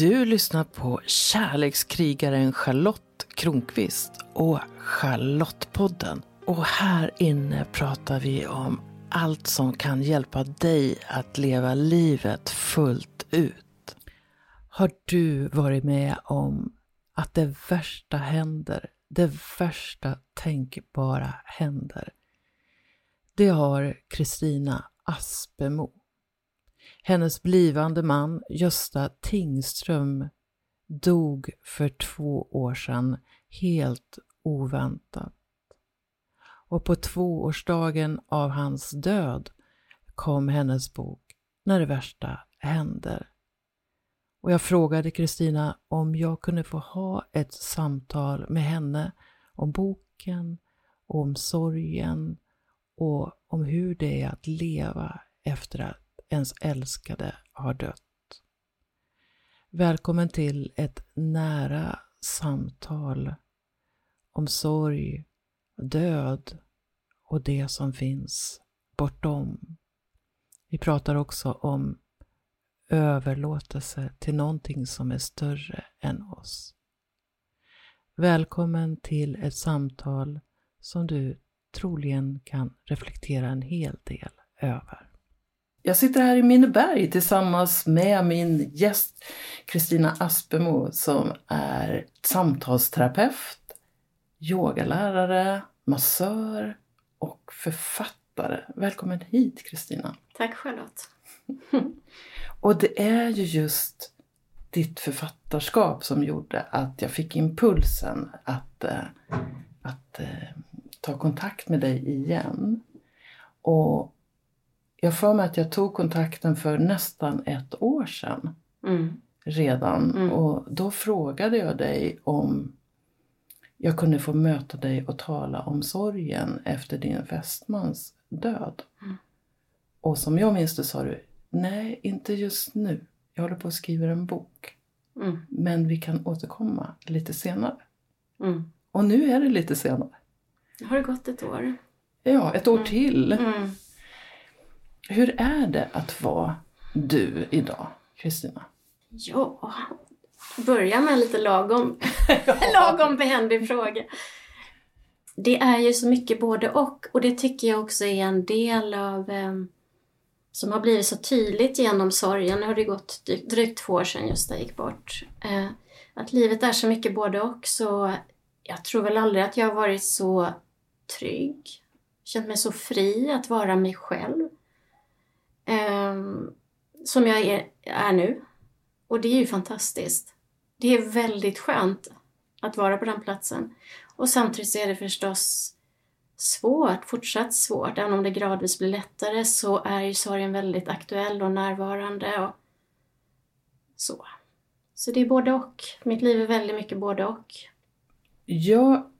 Du lyssnar på kärlekskrigaren Charlotte Kronqvist och Charlottepodden. Och här inne pratar vi om allt som kan hjälpa dig att leva livet fullt ut. Har du varit med om att det värsta händer, det värsta tänkbara händer? Det har Kristina Aspemo. Hennes blivande man Gösta Tingström dog för två år sedan helt oväntat. Och på tvåårsdagen av hans död kom hennes bok När det värsta händer. Och jag frågade Kristina om jag kunde få ha ett samtal med henne om boken, om sorgen och om hur det är att leva efter att ens älskade har dött. Välkommen till ett nära samtal om sorg, död och det som finns bortom. Vi pratar också om överlåtelse till någonting som är större än oss. Välkommen till ett samtal som du troligen kan reflektera en hel del över. Jag sitter här i Minneberg tillsammans med min gäst Kristina Aspemo som är samtalsterapeut, yogalärare, massör och författare. Välkommen hit Kristina! Tack Charlotte! och det är ju just ditt författarskap som gjorde att jag fick impulsen att, äh, att äh, ta kontakt med dig igen. Och jag får mig att jag tog kontakten för nästan ett år sedan mm. redan. Mm. Och då frågade jag dig om jag kunde få möta dig och tala om sorgen efter din fästmans död. Mm. Och som jag minns det sa du, nej inte just nu. Jag håller på att skriva en bok. Mm. Men vi kan återkomma lite senare. Mm. Och nu är det lite senare. Har det gått ett år? Ja, ett år mm. till. Hur är det att vara du idag, Kristina? Ja, börja med en lite lagom, lagom behändig fråga. Det är ju så mycket både och och det tycker jag också är en del av eh, som har blivit så tydligt genom sorgen. Nu har det gått drygt två år sedan Gösta gick bort. Eh, att livet är så mycket både och så jag tror väl aldrig att jag har varit så trygg, känt mig så fri att vara mig själv Ehm, som jag är, nu. Och det är ju fantastiskt. Det är väldigt skönt att vara på den platsen. Och samtidigt är det förstås svårt, fortsatt svårt. Även om det gradvis blir lättare så är ju sorgen väldigt aktuell och närvarande. Och så. Så det är både och. Mitt liv är väldigt mycket både och. Jag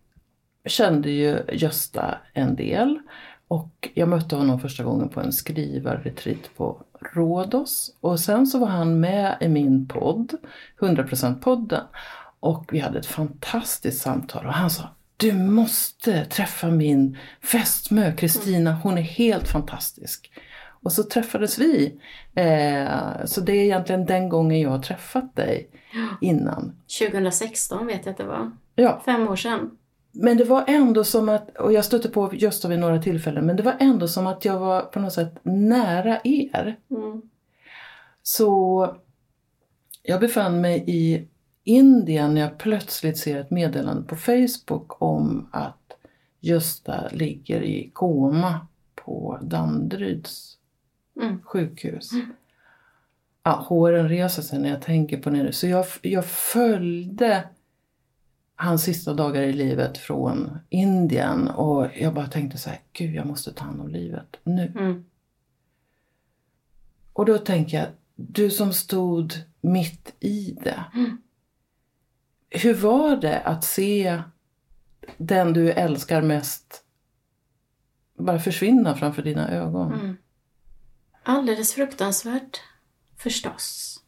kände ju Gösta en del och jag mötte honom första gången på en skrivarretreat på Rhodos. Och sen så var han med i min podd, 100% podden. Och vi hade ett fantastiskt samtal och han sa Du måste träffa min fästmö Kristina, hon är helt fantastisk. Och så träffades vi. Eh, så det är egentligen den gången jag har träffat dig innan. 2016 vet jag att det var. Ja. Fem år sedan. Men det var ändå som att, och jag stötte på Gösta vid några tillfällen, men det var ändå som att jag var på något sätt nära er. Mm. Så jag befann mig i Indien när jag plötsligt ser ett meddelande på Facebook om att Gösta ligger i koma på Danderyds mm. sjukhus. Mm. Ja, håren reser sig när jag tänker på det. Så jag, jag följde hans sista dagar i livet från Indien och jag bara tänkte så här, gud jag måste ta hand om livet nu. Mm. Och då tänker jag, du som stod mitt i det. Mm. Hur var det att se den du älskar mest bara försvinna framför dina ögon? Mm. Alldeles fruktansvärt, förstås.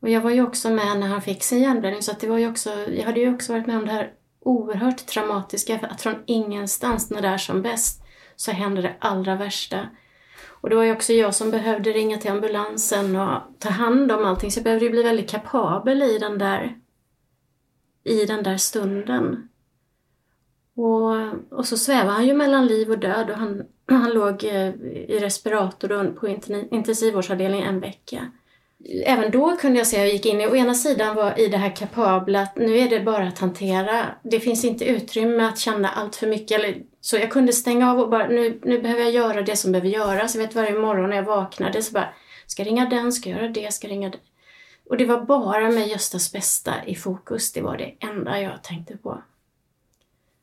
Och jag var ju också med när han fick sin hjärnblödning så att det var ju också, jag hade ju också varit med om det här oerhört traumatiska, att från ingenstans när det är som bäst så händer det allra värsta. Och det var ju också jag som behövde ringa till ambulansen och ta hand om allting. Så jag behövde ju bli väldigt kapabel i den där, i den där stunden. Och, och så svävade han ju mellan liv och död och han, han låg eh, i respirator på intensivvårdsavdelningen en vecka. Även då kunde jag se, jag gick in i, å ena sidan var i det här kapabla att nu är det bara att hantera. Det finns inte utrymme att känna allt för mycket. Eller, så jag kunde stänga av och bara, nu, nu behöver jag göra det som behöver göras. Jag vet varje morgon när jag vaknade så bara, ska ringa den, ska göra det, ska ringa det. Och det var bara med Göstas bästa i fokus. Det var det enda jag tänkte på.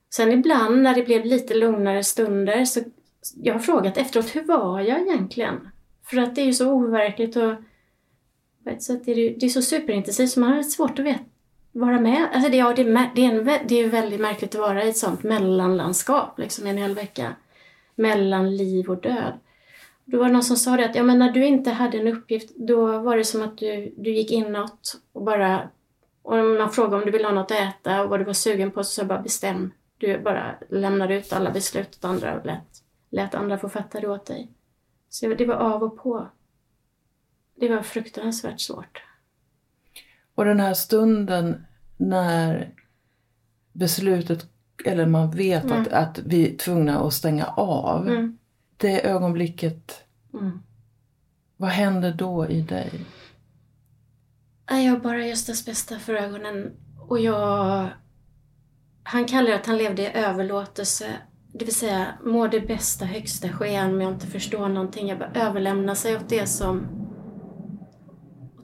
Sen ibland när det blev lite lugnare stunder så jag har frågat efteråt, hur var jag egentligen? För att det är ju så overkligt och så ett är det, är så superintensivt så man har svårt att veta, vara med. Alltså det, ja, det, det, är en, det är väldigt märkligt att vara i ett sånt mellanlandskap liksom en hel vecka. Mellan liv och död. Då var det någon som sa det att ja, men när du inte hade en uppgift då var det som att du, du gick inåt och bara och man frågade om du ville ha något att äta och vad du var sugen på så sa jag bara bestäm. Du bara lämnade ut alla beslut åt andra och lät, lät andra få fatta det åt dig. Så det var av och på. Det var fruktansvärt svårt. Och den här stunden när beslutet, eller man vet mm. att, att vi är tvungna att stänga av. Mm. Det ögonblicket, mm. vad händer då i dig? Jag har bara Göstas bästa för ögonen och jag... Han kallar att han levde i överlåtelse. Det vill säga, må det bästa högsta ske om jag inte förstår någonting. Jag bara överlämnar sig åt det som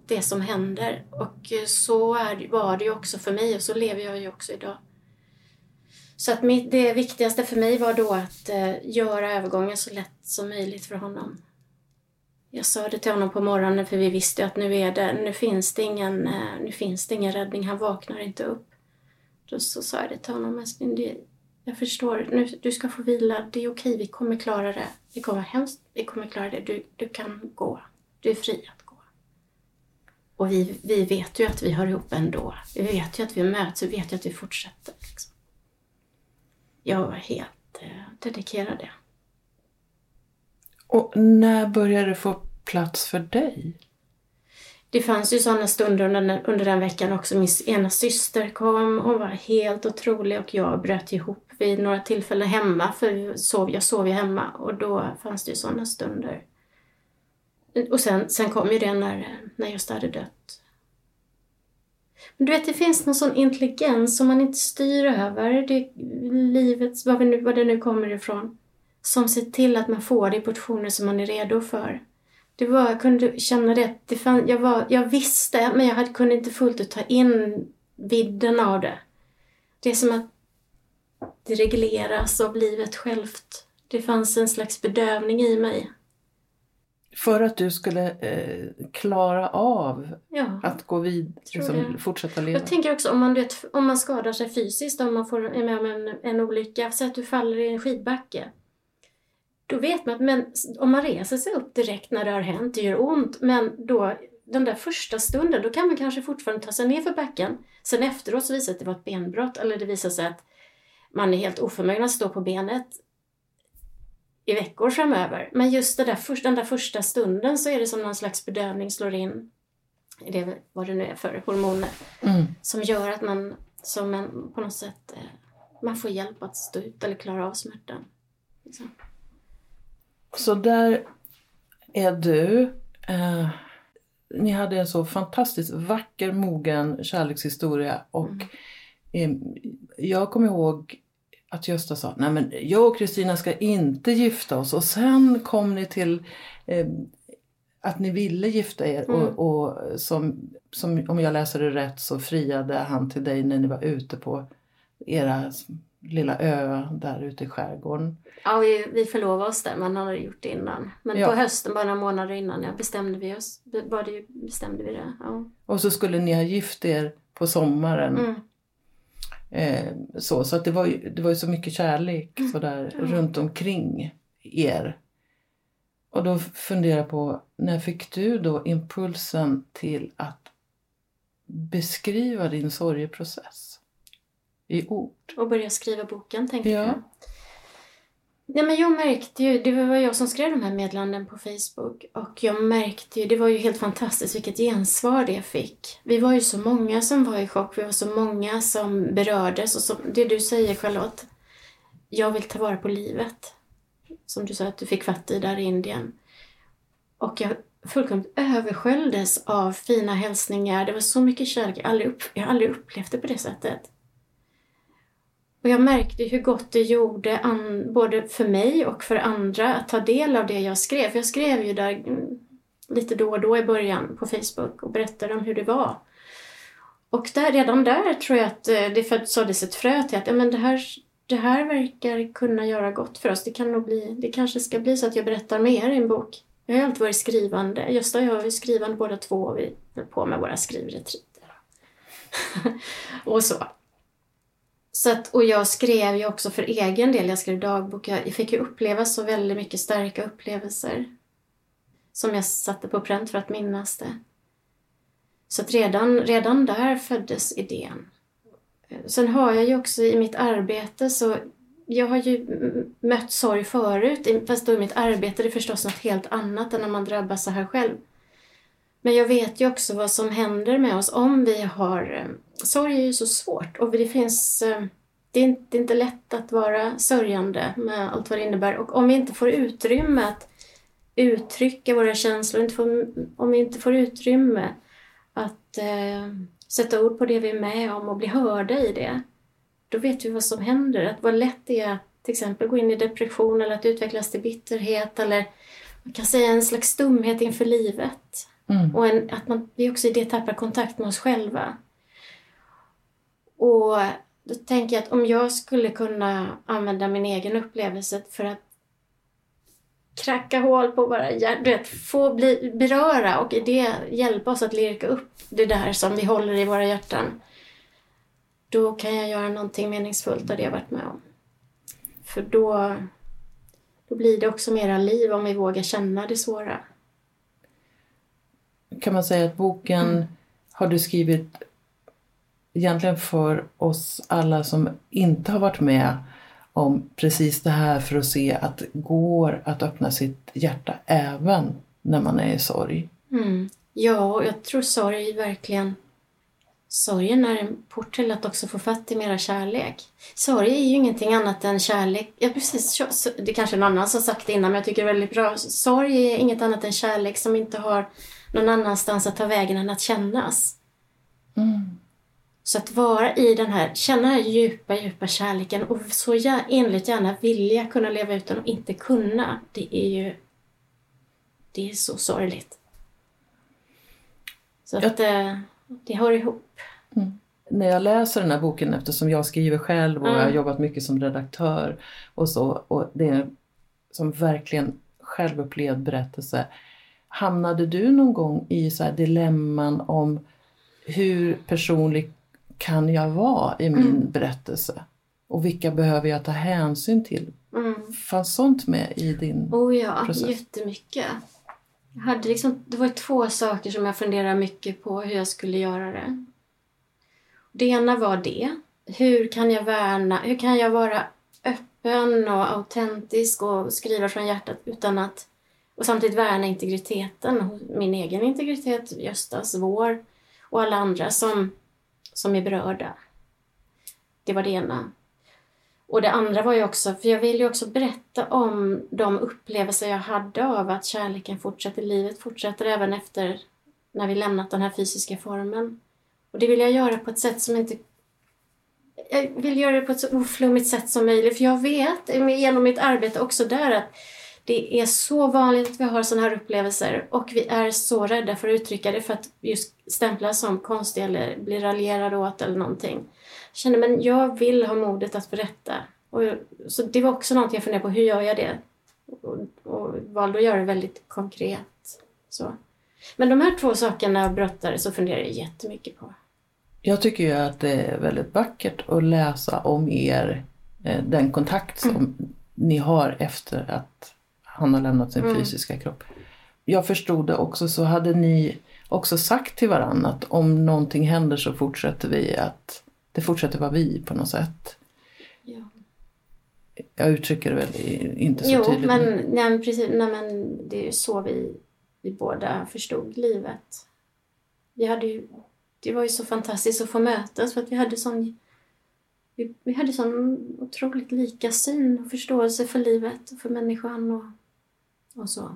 det som händer. Och eh, så är, var det ju också för mig och så lever jag ju också idag. Så att mitt, det viktigaste för mig var då att eh, göra övergången så lätt som möjligt för honom. Jag sa det till honom på morgonen för vi visste att nu, är det, nu, finns, det ingen, eh, nu finns det ingen räddning, han vaknar inte upp. Då så sa jag det till honom, det, jag förstår, nu, du ska få vila, det är okej, vi kommer klara det. Det kommer hemskt, vi kommer klara det, du, du kan gå. Du är fri att och vi, vi vet ju att vi hör ihop ändå. Vi vet ju att vi möts, vi vet ju att vi fortsätter. Liksom. Jag var helt eh, dedikerad det. Och när började det få plats för dig? Det fanns ju sådana stunder under, under den veckan också. Min ena syster kom, hon var helt otrolig och jag bröt ihop vid några tillfällen hemma för sov, jag sov ju hemma och då fanns det ju sådana stunder. Och sen, sen kom ju det när, när just hade dött. Men du vet, det finns någon sån intelligens som man inte styr över. Det, livet, vad, nu, vad det nu kommer ifrån. Som ser till att man får det i portioner som man är redo för. Det var, jag kunde känna det, det fann, jag, var, jag visste men jag hade, kunde inte fullt ut ta in vidden av det. Det är som att det regleras av livet självt. Det fanns en slags bedövning i mig. För att du skulle eh, klara av ja, att gå vidare, liksom, fortsätta leva? Jag tänker också om man, vet, om man skadar sig fysiskt, om man får, är med om en, en olycka, säg att du faller i en skidbacke. Då vet man att men, om man reser sig upp direkt när det har hänt, det gör ont, men då den där första stunden, då kan man kanske fortfarande ta sig ner för backen. Sen efteråt så visar det sig att det var ett benbrott eller det visar sig att man är helt oförmögen att stå på benet i veckor framöver. Men just det där, den där första stunden så är det som någon slags bedövning slår in. Det vad det nu är för hormoner. Mm. Som gör att man som en, på något sätt eh, man får hjälp att stå ut eller klara av smärtan. Liksom. Så där är du. Eh, ni hade en så fantastiskt vacker, mogen kärlekshistoria och mm. eh, jag kommer ihåg att Gösta sa, nej men jag och Kristina ska inte gifta oss och sen kom ni till eh, att ni ville gifta er mm. och, och som, som, om jag läser det rätt så friade han till dig när ni var ute på era lilla ö där ute i skärgården. Ja, vi, vi förlovade oss där, man hade gjort det innan. Men ja. på hösten, bara några månader innan, ja, bestämde vi oss. Bara det, bestämde vi det. Ja. Och så skulle ni ha gift er på sommaren. Mm. Eh, så så att det, var ju, det var ju så mycket kärlek mm. sådär mm. runt omkring er. Och då funderar jag på, när fick du då impulsen till att beskriva din sorgeprocess i ord? Och börja skriva boken, tänkte ja. jag. Nej, men jag märkte ju, det var jag som skrev de här meddelanden på Facebook och jag märkte ju, det var ju helt fantastiskt vilket gensvar det fick. Vi var ju så många som var i chock, vi var så många som berördes och som, det du säger Charlotte, jag vill ta vara på livet. Som du sa att du fick fatt i där i Indien. Och jag fullkomligt översköljdes av fina hälsningar. Det var så mycket kärlek. Jag har aldrig, upp, jag har aldrig upplevt det på det sättet. Och jag märkte hur gott det gjorde an, både för mig och för andra att ta del av det jag skrev. För jag skrev ju där mm, lite då och då i början på Facebook och berättade om hur det var. Och där, redan där tror jag att eh, det såddes ett frö till att ja, men det, här, det här verkar kunna göra gott för oss. Det, kan nog bli, det kanske ska bli så att jag berättar mer i en bok. Jag har alltid varit skrivande. Gösta och jag är skrivande båda två och vi höll på med våra skrivretriter. och så så att, och jag skrev ju också för egen del, jag skrev dagbok. Jag fick ju uppleva så väldigt mycket starka upplevelser. Som jag satte på pränt för att minnas det. Så att redan, redan där föddes idén. Sen har jag ju också i mitt arbete så jag har ju mött sorg förut, fast då i mitt arbete är det förstås något helt annat än när man drabbas så här själv. Men jag vet ju också vad som händer med oss om vi har... Eh, Sorg är ju så svårt och det finns... Eh, det är inte, inte lätt att vara sörjande med allt vad det innebär och om vi inte får utrymme att uttrycka våra känslor, inte får, om vi inte får utrymme att eh, sätta ord på det vi är med om och bli hörda i det, då vet vi vad som händer. Att vad lätt det är att till exempel gå in i depression eller att utvecklas till bitterhet eller man kan säga en slags stumhet inför livet. Mm. Och en, att man, vi också i det tappar kontakt med oss själva. Och då tänker jag att om jag skulle kunna använda min egen upplevelse för att kracka hål på våra hjärtan, få bli, beröra och i det hjälpa oss att lirka upp det där som vi håller i våra hjärtan då kan jag göra någonting meningsfullt av det jag varit med om. För då, då blir det också mera liv om vi vågar känna det svåra. Kan man säga att boken mm. har du skrivit egentligen för oss alla som inte har varit med om precis det här för att se att det går att öppna sitt hjärta även när man är i sorg. Mm. Ja, jag tror sorg verkligen Sorgen är en port till att också få fatt i mera kärlek. Sorg är ju ingenting annat än kärlek. Ja, precis. Det är kanske någon annan som sagt det innan, men jag tycker det är väldigt bra. Sorg är inget annat än kärlek som inte har någon annanstans att ta vägen än att kännas. Mm. Så att vara i den här, känna den här djupa, djupa kärleken och så enligt gärna vilja kunna leva ut den och inte kunna, det är ju... Det är så sorgligt. Så att... Eh, det hör ihop. Mm. När jag läser den här boken, eftersom jag skriver själv och mm. jag har jobbat mycket som redaktör och så, och det är som verkligen självupplevd berättelse. Hamnade du någon gång i så dilemman om hur personlig kan jag vara i min mm. berättelse? Och vilka behöver jag ta hänsyn till? Mm. Fanns sånt med i din oh ja, process? jättemycket. Jag hade liksom, det var två saker som jag funderade mycket på hur jag skulle göra det. Det ena var det. Hur kan jag värna, hur kan jag vara öppen och autentisk och skriva från hjärtat utan att och samtidigt värna integriteten, min egen integritet, Göstas, vår och alla andra som, som är berörda. Det var det ena. Och det andra var ju också, för jag vill ju också berätta om de upplevelser jag hade av att kärleken fortsätter, livet fortsätter även efter när vi lämnat den här fysiska formen. Och det vill jag göra på ett sätt som inte... Jag vill göra det på ett så oflummigt sätt som möjligt, för jag vet genom mitt arbete också där att det är så vanligt att vi har sådana här upplevelser och vi är så rädda för att uttrycka det för att just stämplas som konstiga eller bli raljerade åt eller någonting kände men jag vill ha modet att berätta. Och, så det var också någonting jag funderade på, hur gör jag det? Och, och valde att göra det väldigt konkret. Så. Men de här två sakerna jag brottade så funderar jag jättemycket på. Jag tycker ju att det är väldigt vackert att läsa om er, eh, den kontakt som mm. ni har efter att han har lämnat sin mm. fysiska kropp. Jag förstod det också så hade ni också sagt till varandra att om någonting händer så fortsätter vi att det fortsätter vara vi på något sätt. Ja. jag uttrycker det väl inte så jo, tydligt. men, nej, men precis, nej, men det är så vi, vi båda förstod livet. Vi hade ju, det var ju så fantastiskt att få mötas för att vi hade sån vi, vi hade sån otroligt lika syn och förståelse för livet och för människan och, och så.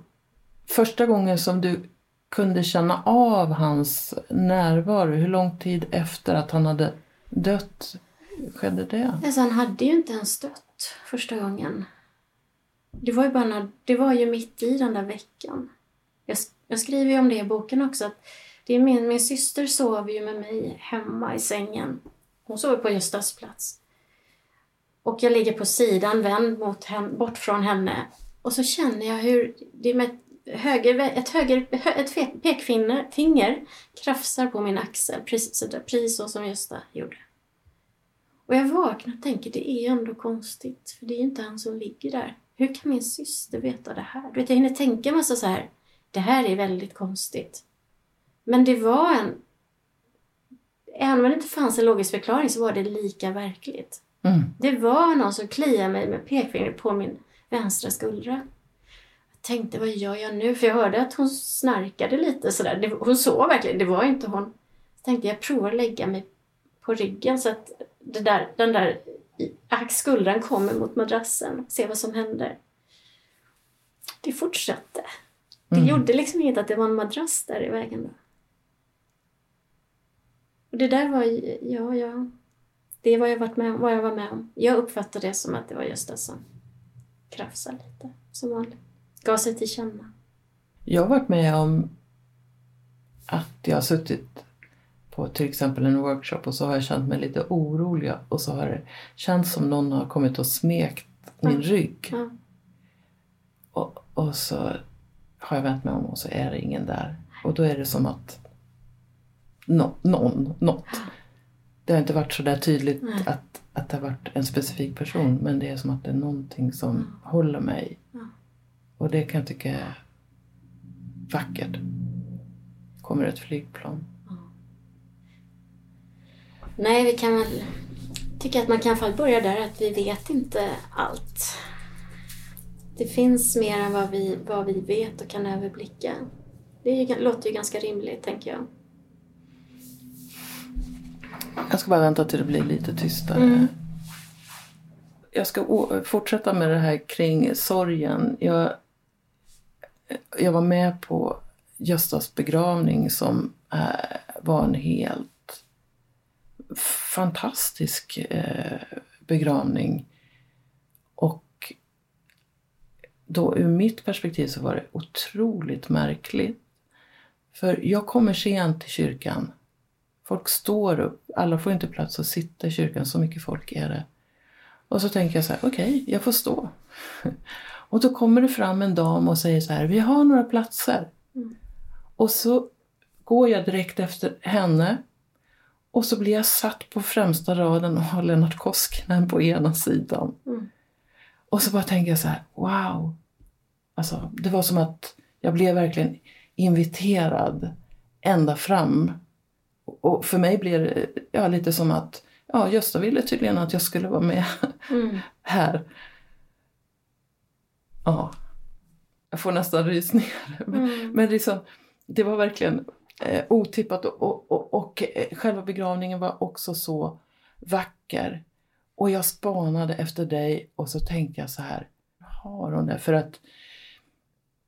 Första gången som du kunde känna av hans närvaro, hur lång tid efter att han hade dött skedde det? Alltså, han hade ju inte ens dött första gången. Det var ju, bara när, det var ju mitt i den där veckan. Jag, jag skriver ju om det i boken också. Att det är min, min syster sov ju med mig hemma i sängen. Hon sov på Göstas plats. Och jag ligger på sidan vänd mot hem, bort från henne. Och så känner jag hur det med ett, höger, ett, höger, ett pekfinger finger krafsar på min axel. Precis så, där, precis så som Gösta gjorde. Och jag vaknar och tänker, det är ändå konstigt. För det är inte han som ligger där. Hur kan min syster veta det här? Du vet, jag hinner tänka massa så här, det här är väldigt konstigt. Men det var en... Även om det inte fanns en logisk förklaring så var det lika verkligt. Mm. Det var någon som kliade mig med pekfingret på min vänstra skuldra. Jag tänkte, vad gör jag nu? För jag hörde att hon snarkade lite sådär. Hon sov verkligen, det var inte hon. Jag tänkte, jag provar att lägga mig på ryggen så att det där, den där skuldran kommer mot madrassen. Se vad som händer. Det fortsatte. Det mm. gjorde liksom inget att det var en madrass där i vägen. Då. Och det där var, ja, ja. Det vad jag, varit med, vad jag var med om. Jag uppfattade det som att det var just det som krafsade lite, som vanligt. Gav sig till känna. Jag har varit med om att jag har suttit på till exempel en workshop och så har jag känt mig lite orolig och så har det känts som någon har kommit och smekt min mm. rygg. Mm. Och, och så har jag vänt mig om och så är det ingen där. Och då är det som att no, någon, något. Det har inte varit så där tydligt att, att det har varit en specifik person men det är som att det är någonting som mm. håller mig. Och det kan jag tycka är vackert. Kommer ett flygplan. Nej, vi kan väl tycka att man kan fall börja där att vi vet inte allt. Det finns mer än vad vi, vad vi vet och kan överblicka. Det ju, låter ju ganska rimligt, tänker jag. Jag ska bara vänta till det blir lite tystare. Mm. Jag ska fortsätta med det här kring sorgen. Jag, jag var med på Göstas begravning som äh, var en helt fantastisk eh, begravning. Och då ur mitt perspektiv så var det otroligt märkligt. För jag kommer sent till kyrkan. Folk står upp, alla får inte plats att sitta i kyrkan, så mycket folk är det. Och så tänker jag så här, okej, okay, jag får stå. Och då kommer det fram en dam och säger så här, vi har några platser. Mm. Och så går jag direkt efter henne och så blir jag satt på främsta raden och har Lennart Koskinen på ena sidan. Mm. Och så bara tänker jag så här, wow! Alltså, det var som att jag blev verkligen inviterad ända fram. Och för mig blev det ja, lite som att ja, Gösta ville tydligen att jag skulle vara med mm. här. Ja, jag får nästan rysningar. Men, mm. men liksom, det var verkligen eh, otippat och, och, och, och eh, själva begravningen var också så vacker. Och jag spanade efter dig och så tänkte jag så här, har hon det? För att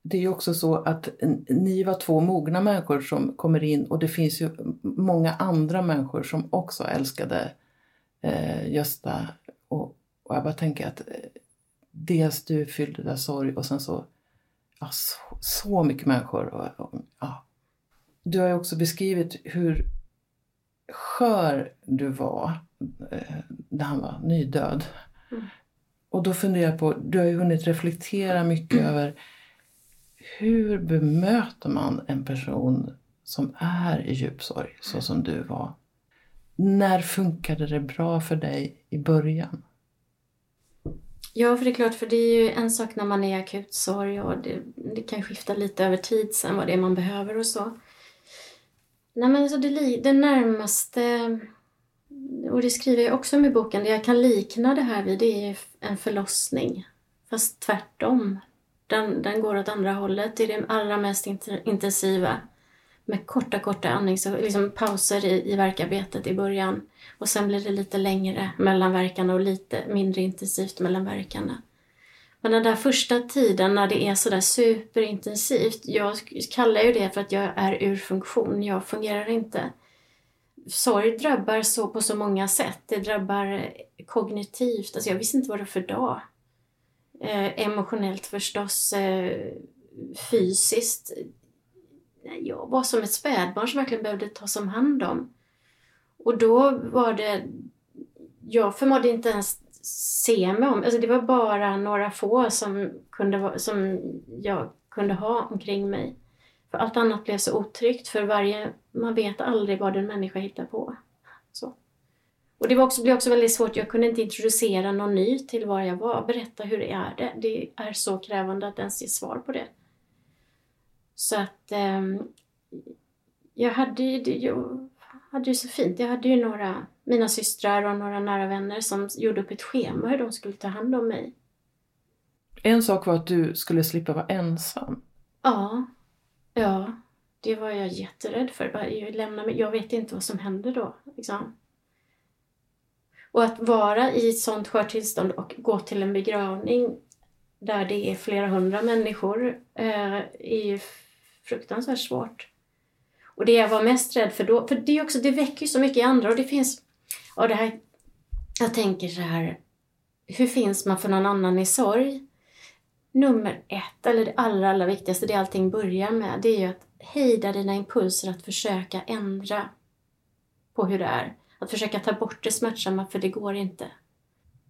det är ju också så att ni var två mogna människor som kommer in och det finns ju många andra människor som också älskade eh, Gösta. Och, och jag bara tänker att eh, dels du fyllde av sorg och sen så, ja, så, så mycket människor. Och, och, ja, du har ju också beskrivit hur skör du var eh, när han var nydöd. Mm. Och då funderar jag på, du har ju hunnit reflektera mycket över hur bemöter man en person som är i djup sorg, så som du var? När funkade det bra för dig i början? Ja, för det är klart, för det är ju en sak när man är i akut sorg och det, det kan skifta lite över tid sen vad det är man behöver och så. Nej men alltså det, det närmaste och det skriver jag också om i boken, det jag kan likna det här vid det är en förlossning. Fast tvärtom. Den, den går åt andra hållet. Det är det allra mest intensiva. Med korta, korta andnings liksom pauser i, i verkarbetet i början. Och sen blir det lite längre mellan verkarna och lite mindre intensivt mellan verkarna. Men den där första tiden när det är sådär superintensivt, jag kallar ju det för att jag är ur funktion, jag fungerar inte. Sorg drabbar så på så många sätt. Det drabbar kognitivt, alltså jag visste inte vad det var för dag. Eh, emotionellt förstås, eh, fysiskt. Jag var som ett spädbarn som verkligen behövde tas om hand om. Och då var det... Jag förmådde inte ens se mig om. Alltså det var bara några få som, kunde, som jag kunde ha omkring mig. För allt annat blev så otryggt för varje... Man vet aldrig vad en människa hittar på. Så. Och det var också, blev också väldigt svårt, jag kunde inte introducera någon ny till var jag var. Berätta hur det är det. Det är så krävande att ens ge svar på det. Så att eh, jag hade jag hade ju så fint. Jag hade ju några, mina systrar och några nära vänner som gjorde upp ett schema hur de skulle ta hand om mig. En sak var att du skulle slippa vara ensam. Ja, ja. Det var jag jätterädd för. Jag, lämnar mig, jag vet inte vad som händer då. Liksom. Och att vara i ett sånt skört tillstånd och gå till en begravning där det är flera hundra människor eh, är ju fruktansvärt svårt. Och det jag var mest rädd för då, för det, också, det väcker ju så mycket i andra och det finns, ja det här, jag tänker så här, hur finns man för någon annan i sorg? Nummer ett, eller det allra, allra viktigaste, det allting börjar med, det är ju att hejda dina impulser att försöka ändra på hur det är. Att försöka ta bort det smärtsamma, för det går inte.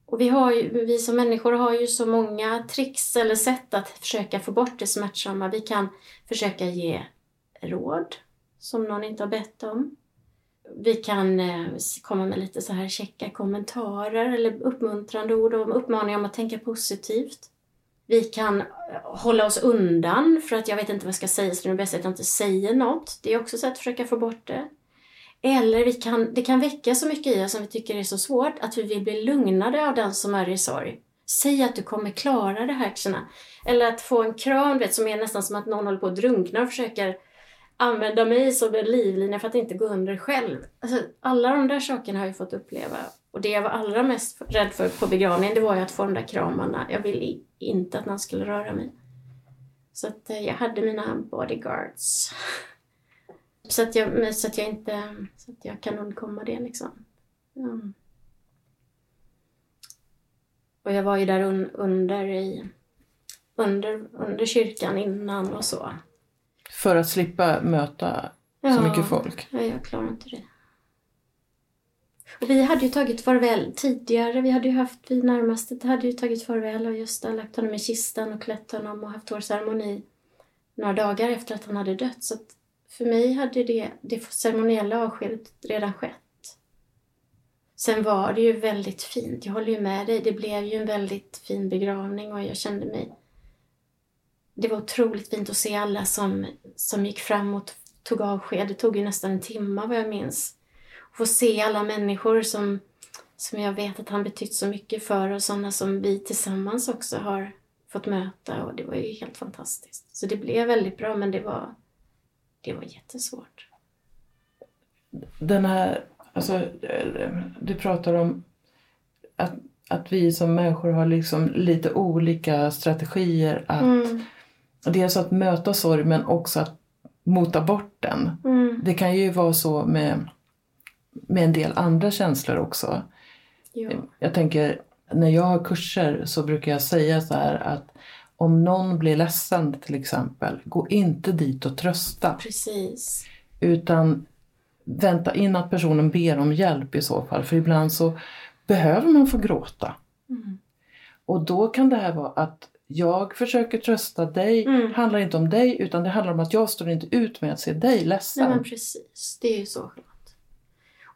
Och vi, har ju, vi som människor har ju så många tricks eller sätt att försöka få bort det smärtsamma. Vi kan försöka ge råd som någon inte har bett om. Vi kan eh, komma med lite så här checka kommentarer eller uppmuntrande ord och uppmaningar om att tänka positivt. Vi kan eh, hålla oss undan för att jag vet inte vad jag ska säga så det är bäst att jag inte säger något. Det är också ett sätt att försöka få bort det. Eller vi kan, det kan väcka så mycket i oss som vi tycker är så svårt att vi vill bli lugnade av den som är i sorg. Säg att du kommer klara det här. Eller att få en kram vet, som är nästan som att någon håller på att drunkna och försöker använda mig som en livlina för att inte gå under själv. Alltså, alla de där sakerna har jag fått uppleva. Och det jag var allra mest rädd för på begravningen, det var ju att få de där kramarna. Jag ville inte att någon skulle röra mig. Så att eh, jag hade mina bodyguards. Så att jag, så att jag inte, så att jag kan undkomma det liksom. Mm. Och jag var ju där un, under i, under, under kyrkan innan och så. För att slippa möta ja, så mycket folk? Ja, jag klarar inte det. Och vi hade ju tagit farväl tidigare. Vi hade ju haft, vi närmaste hade ju tagit farväl och just lagt honom i kistan och klätt honom och haft vår ceremoni några dagar efter att han hade dött. Så för mig hade det, det ceremoniella avskedet redan skett. Sen var det ju väldigt fint. Jag håller ju med dig. Det blev ju en väldigt fin begravning och jag kände mig det var otroligt fint att se alla som, som gick fram och tog avsked. Det tog ju nästan en timme vad jag minns. Få se alla människor som, som jag vet att han betytt så mycket för och sådana som vi tillsammans också har fått möta och det var ju helt fantastiskt. Så det blev väldigt bra men det var, det var jättesvårt. Den här, alltså du pratar om att, att vi som människor har liksom lite olika strategier att mm dels att möta sorg men också att mota bort den. Mm. Det kan ju vara så med, med en del andra känslor också. Jo. Jag tänker, när jag har kurser så brukar jag säga så här att om någon blir ledsen till exempel, gå inte dit och trösta. Precis. Utan vänta in att personen ber om hjälp i så fall. För ibland så behöver man få gråta. Mm. Och då kan det här vara att jag försöker trösta dig, mm. handlar inte om dig utan det handlar om att jag står inte ut med att se dig ledsen. Nej men precis, det är ju så skönt.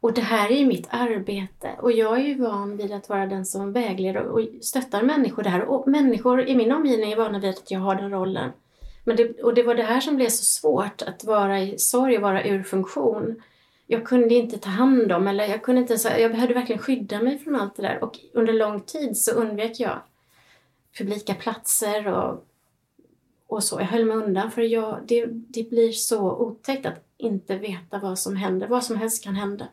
Och det här är ju mitt arbete och jag är ju van vid att vara den som vägleder och stöttar människor där. Och människor i min omgivning är vana vid att jag har den rollen. Men det, och det var det här som blev så svårt, att vara i sorg och vara ur funktion. jag kunde inte ta hand om eller jag kunde inte ens, jag behövde verkligen skydda mig från allt det där och under lång tid så undvek jag publika platser och, och så. Jag höll mig undan för jag, det, det blir så otäckt att inte veta vad som händer. Vad som helst kan hända.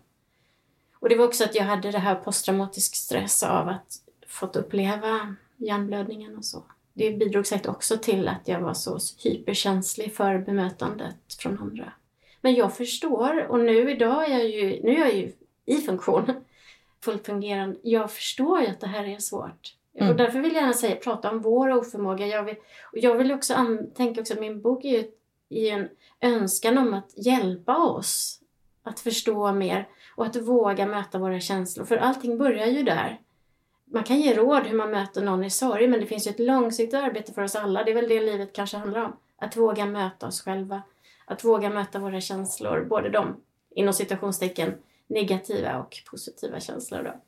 Och det var också att jag hade det här posttraumatisk stress av att fått uppleva hjärnblödningen och så. Det bidrog säkert också till att jag var så hyperkänslig för bemötandet från andra. Men jag förstår och nu idag är jag ju, nu är jag ju i funktion, fullt fungerande. Jag förstår ju att det här är svårt. Mm. Och därför vill jag gärna säga, prata om vår oförmåga. Jag vill, och jag vill också tänka också att min bok är ju i en önskan om att hjälpa oss att förstå mer och att våga möta våra känslor. För allting börjar ju där. Man kan ge råd hur man möter någon i sorg men det finns ju ett långsiktigt arbete för oss alla. Det är väl det livet kanske handlar om. Att våga möta oss själva. Att våga möta våra känslor, både de inom citationstecken negativa och positiva känslor. Då.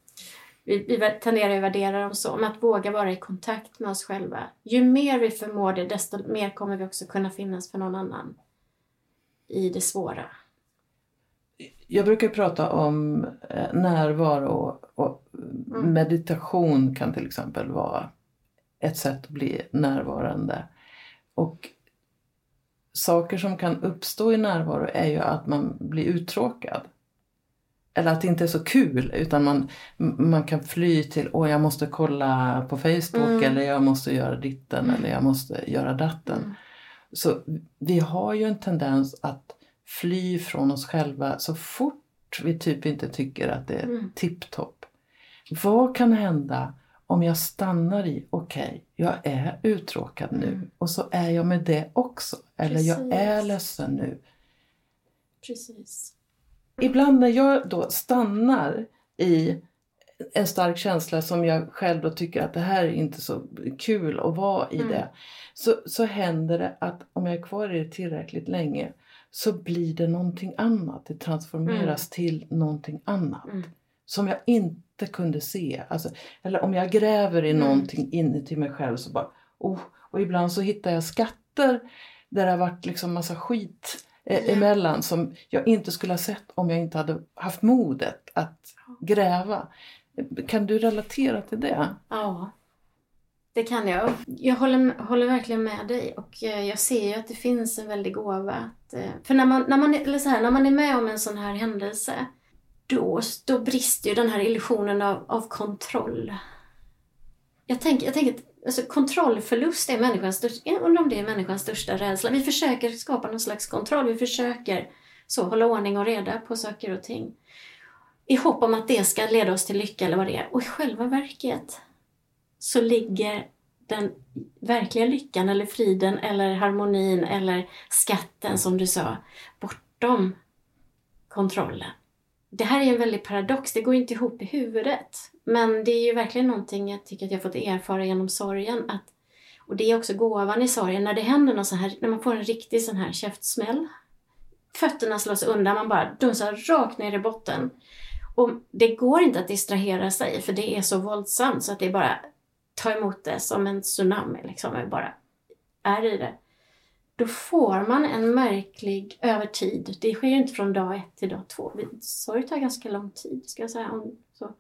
Vi, vi tenderar att värdera dem så, men att våga vara i kontakt med oss själva. Ju mer vi förmår det, desto mer kommer vi också kunna finnas för någon annan i det svåra. Jag brukar prata om eh, närvaro och mm. meditation kan till exempel vara ett sätt att bli närvarande. Och saker som kan uppstå i närvaro är ju att man blir uttråkad. Eller att det inte är så kul utan man, man kan fly till åh jag måste kolla på Facebook mm. eller jag måste göra ditten mm. eller jag måste göra datten. Mm. Så vi har ju en tendens att fly från oss själva så fort vi typ inte tycker att det är mm. tipptopp. Vad kan hända om jag stannar i, okej, okay, jag är uttråkad nu mm. och så är jag med det också. Eller Precis. jag är ledsen nu. Precis. Ibland när jag då stannar i en stark känsla som jag själv då tycker att det här är inte så kul att vara i mm. det. Så, så händer det att om jag är kvar i det tillräckligt länge så blir det någonting annat. Det transformeras mm. till någonting annat. Mm. Som jag inte kunde se. Alltså, eller om jag gräver i mm. någonting inuti mig själv så bara oh, och ibland så hittar jag skatter där det har varit liksom massa skit eh, emellan som jag inte skulle ha sett om jag inte hade haft modet att gräva. Kan du relatera till det? Ja, det kan jag. Jag håller, håller verkligen med dig och eh, jag ser ju att det finns en väldig gåva. Att, eh, för när man, när, man, eller så här, när man är med om en sån här händelse då, då brister ju den här illusionen av, av kontroll. Jag tänker, jag tänker att alltså, kontrollförlust är människans största, jag undrar om det är människans största rädsla. Vi försöker skapa någon slags kontroll, vi försöker så, hålla ordning och reda på saker och ting. I hopp om att det ska leda oss till lycka eller vad det är. Och i själva verket så ligger den verkliga lyckan eller friden eller harmonin eller skatten som du sa bortom kontrollen. Det här är en väldig paradox, det går inte ihop i huvudet. Men det är ju verkligen någonting jag tycker att jag fått erfara genom sorgen. Att, och det är också gåvan i sorgen, när det händer något så här, när man får en riktig sån här käftsmäll. Fötterna slås undan, man bara dunsar rakt ner i botten. Och det går inte att distrahera sig för det är så våldsamt så att det bara ta emot det som en tsunami liksom. och bara är i det. Då får man en märklig, över tid, det sker ju inte från dag ett till dag två. Sorg tar ganska lång tid ska jag säga. Så.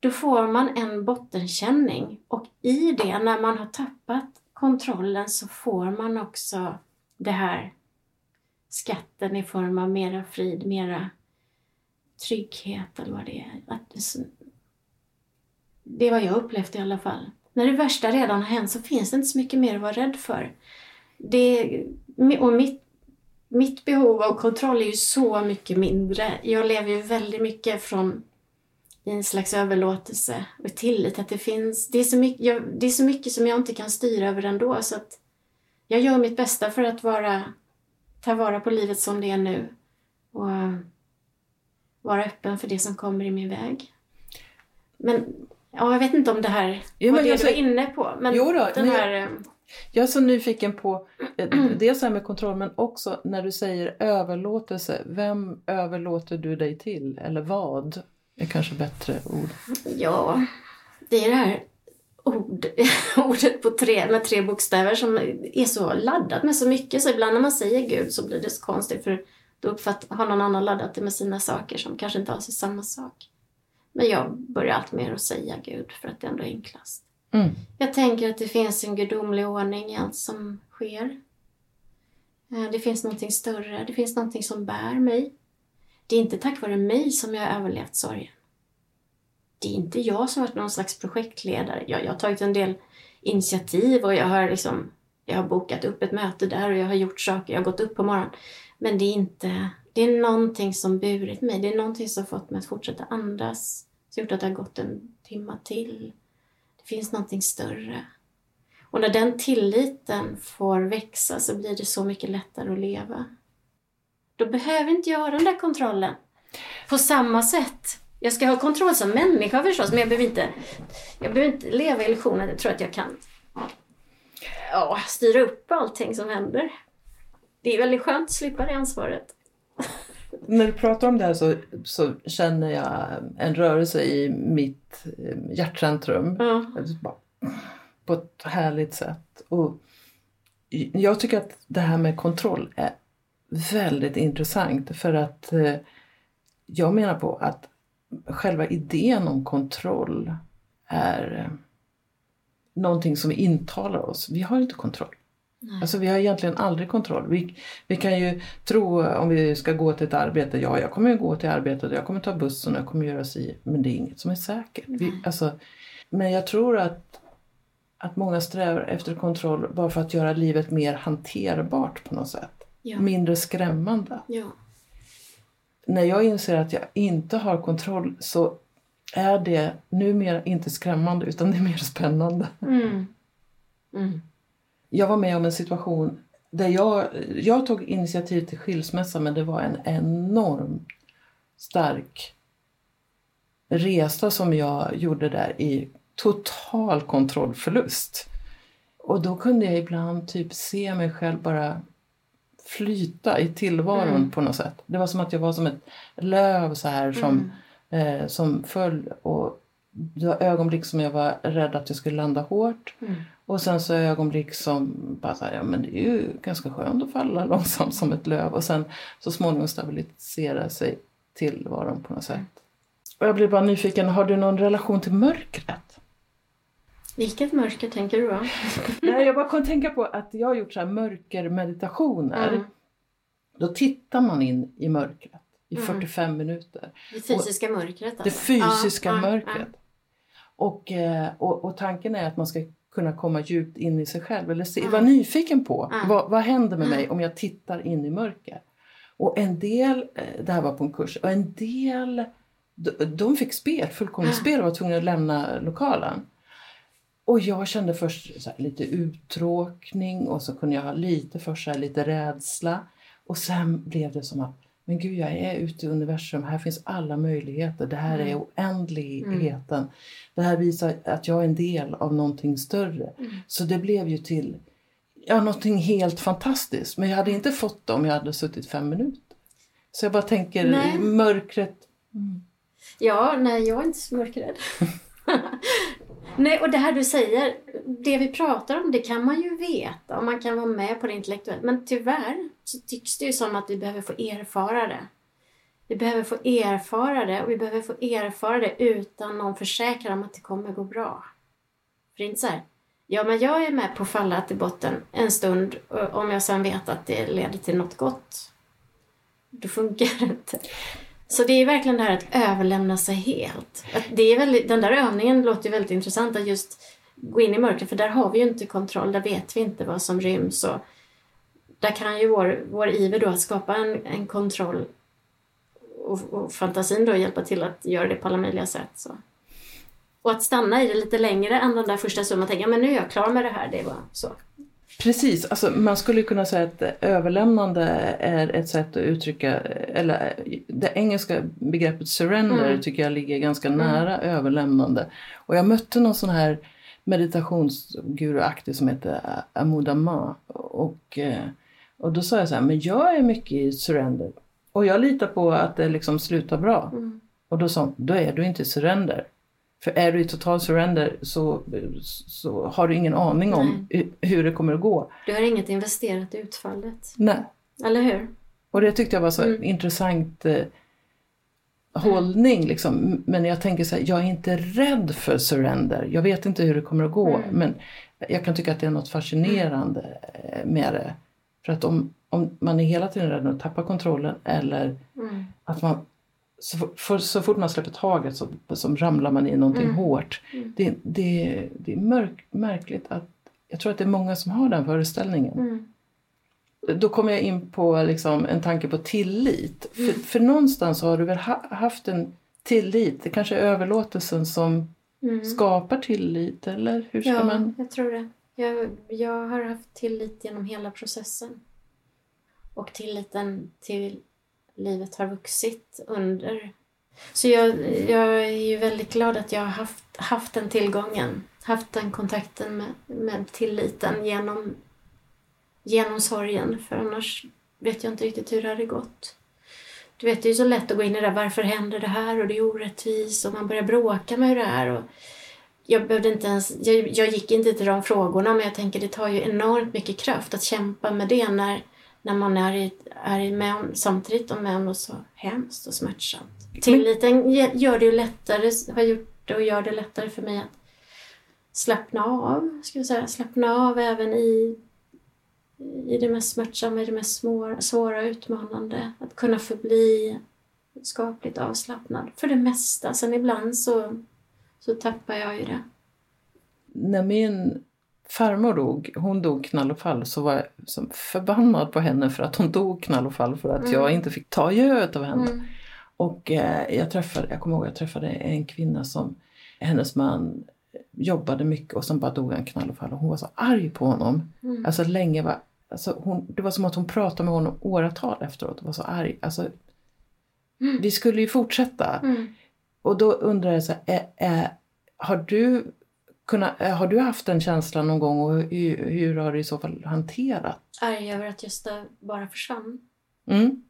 Då får man en bottenkänning och i det, när man har tappat kontrollen så får man också det här skatten i form av mera frid, mera trygghet eller vad det är. Att det är vad jag upplevt i alla fall. När det värsta redan har hänt så finns det inte så mycket mer att vara rädd för. Det, och mitt, mitt behov av kontroll är ju så mycket mindre. Jag lever ju väldigt mycket från i en slags överlåtelse och tillit att det finns. Det är, så mycket, jag, det är så mycket som jag inte kan styra över ändå så att jag gör mitt bästa för att vara, ta vara på livet som det är nu och vara öppen för det som kommer i min väg. Men Ja, jag vet inte om det här ja, var det alltså, du var inne på. Men jo då, den här... Jag, eh, jag är så nyfiken på eh, dels det här med kontroll men också när du säger överlåtelse. Vem överlåter du dig till? Eller vad? är kanske bättre ord. Ja, det är det här ord, ordet på tre, med tre bokstäver som är så laddat med så mycket så ibland när man säger Gud så blir det så konstigt för Då uppfatt, har någon annan laddat det med sina saker som kanske inte alls är samma sak. Men jag börjar allt mer att säga Gud för att det ändå är enklast. Mm. Jag tänker att det finns en gudomlig ordning i allt som sker. Eh, Det finns någonting större, det finns någonting som bär mig. Det är inte tack vare mig som jag har överlevt sorgen. Det är inte jag som har varit någon slags projektledare. Jag, jag har tagit en del initiativ och jag har, liksom, jag har bokat upp ett möte där och jag har gjort saker, jag har gått upp på morgonen. Men det är inte, det är någonting som burit mig. Det är någonting som fått mig att fortsätta andas. Som gjort att det har gått en timma till. Det finns någonting större. Och när den tilliten får växa så blir det så mycket lättare att leva. Då behöver inte jag ha den där kontrollen. På samma sätt. Jag ska ha kontroll som människa förstås, men jag behöver inte, jag behöver inte leva i illusionen. Jag tror att jag kan ja, styra upp allting som händer. Det är väldigt skönt att slippa det ansvaret. När du pratar om det här så, så känner jag en rörelse i mitt eh, hjärtcentrum. Ja. Bara På ett härligt sätt. Och jag tycker att det här med kontroll är väldigt intressant för att eh, jag menar på att själva idén om kontroll är eh, någonting som vi intalar oss. Vi har inte kontroll. Nej. Alltså vi har egentligen aldrig kontroll. Vi, vi kan ju tro om vi ska gå till ett arbete, ja jag kommer ju gå till arbetet, jag kommer ta bussen och jag kommer göra si. Men det är inget som är säkert. Vi, alltså, men jag tror att, att många strävar efter kontroll bara för att göra livet mer hanterbart på något sätt. Ja. Mindre skrämmande. ja. När jag inser att jag inte har kontroll så är det numera inte skrämmande utan det är mer spännande. Mm. Mm. Jag var med om en situation där jag, jag tog initiativ till skilsmässa men det var en enormt stark resa som jag gjorde där i total kontrollförlust. Och då kunde jag ibland typ se mig själv bara flyta i tillvaron Mm. på något sätt. Det var som att jag var som ett löv så här som, eh, som föll och det var ögonblick som jag var rädd att jag skulle landa hårt. Mm. Och sen så ögonblick som bara så här, ja men det är ju ganska skönt att falla långsamt som ett löv och sen så småningom stabilisera sig tillvaron på något sätt. Och jag blir bara nyfiken, har du någon relation till mörkret? Vilket mörker tänker du då? Nej, jag bara kan tänka på att jag har gjort så här mörkermeditationer. Mm. Då tittar man in i mörkret i Mm. 45 minuter. Det fysiska mörkret Det alltså. fysiska Ja, ja, mörkret. Och, eh, och, och tanken är att man ska kunna komma djupt in i sig själv eller se, vara nyfiken på vad, vad händer med mig om jag tittar in i mörker. Och en del, eh, det här var på en kurs, och en del de, fick spel, fullkomligt spel och var tvungna att lämna lokalen. Och jag kände först lite uttråkning och så kunde jag ha lite här, lite rädsla. Och sen blev det som att, men gud jag är ute i universum, här finns alla möjligheter, det här är Mm. oändligheten. Det här visar att jag är en del av någonting större. Mm. Så det blev ju till ja, någonting helt fantastiskt. Men jag hade inte fått det om jag hade suttit fem minuter. Så jag bara tänker, Nej. mörkret. Mm. Ja, nej jag är inte så mörkrädd. nej, och det här du säger, det vi pratar om det kan man ju veta och man kan vara med på det intellektuellt. Men tyvärr så tycks det ju som att vi behöver få erfara det. Vi behöver få erfara det och vi behöver få erfara det utan någon försäkran om att det kommer gå bra. För det är inte så här, ja men jag är med på att falla till botten en stund och om jag sen vet att det leder till något gott. Då funkar det inte. Så det är verkligen det här att överlämna sig helt. Att det är väldigt, den där övningen låter ju väldigt intressant att just gå in i mörkret för där har vi ju inte kontroll, där vet vi inte vad som ryms och där kan ju vår, vår iver då att skapa en, en kontroll och, och fantasin då hjälpa till att göra det på alla möjliga sätt. Så. Och att stanna i det lite längre än den där första summan, tänka men nu är jag klar med det här, det var så. Precis, alltså man skulle kunna säga att överlämnande är ett sätt att uttrycka, eller det engelska begreppet surrender Mm. tycker jag ligger ganska Mm. nära överlämnande. Och jag mötte någon sån här meditationsguruaktig som heter Amudama och, eh, och då sa jag så här, men jag är mycket i surrender och jag litar på att det liksom slutar bra. Mm. Och då sa hon, då är du inte i surrender. För är du i total surrender så, så har du ingen aning om hu- hur det kommer att gå. Du har inget investerat i utfallet, Nej. eller hur? Och det tyckte jag var så Mm. intressant eh, hållning. Liksom. Men jag tänker så här, jag är inte rädd för surrender. Jag vet inte hur det kommer att gå. Mm. Men jag kan tycka att det är något fascinerande eh, med det. För att om, om man är hela tiden rädd att tappa kontrollen eller Mm. att man så, för, så fort man släpper taget så, så ramlar man i någonting Mm. hårt. Mm. Det, det, det är mörk, märkligt att jag tror att det är många som har den föreställningen. Mm. Då kommer jag in på liksom en tanke på tillit. Mm. För, för någonstans har du väl ha, haft en tillit. Det kanske är överlåtelsen som Mm. skapar tillit eller hur ska Ja, man? jag tror det. Jag, jag har haft tillit genom hela processen. Och tilliten till livet har vuxit under... Så jag, jag är ju väldigt glad att jag har haft, haft den tillgången. Haft den kontakten med, med tilliten genom, genom sorgen. För annars vet jag inte riktigt hur det hade gått. Du vet, det är ju så lätt att gå in i det där, varför händer det här och det är orättvist och man börjar bråka med hur det är. Och jag behövde inte ens, jag, jag gick inte till de frågorna men jag tänker det tar ju enormt mycket kraft att kämpa med det när, när man är, i, är med om, samtidigt och med om något så hemskt och smärtsamt. Tilliten gör det ju lättare, har gjort det och gör det lättare för mig att slappna av, ska jag säga, slappna av även i, i det mest smärtsamma, i det mest svåra, svåra utmanande. Att kunna förbli skapligt avslappnad för det mesta. Sen ibland så, så tappar jag ju det. När min farmor dog, hon dog knall och fall, så var jag som förbannad på henne för att hon dog knall och fall för att Mm. jag inte fick ta göet av henne. Mm. Och eh, jag träffade, jag kommer ihåg jag träffade en kvinna som, hennes man jobbade mycket och som bara dog en knall och fall och hon var så arg på honom. Mm. Alltså länge var, alltså hon, det var som att hon pratade med honom åratal efteråt och var så arg. Alltså, Mm. vi skulle ju fortsätta. Mm. Och då undrar jag så här, är, är, har, du kunnat, eh, har du haft den känslan någon gång och hur, hur har du i så fall hanterat? Arg över att Gösta bara försvann. Mm.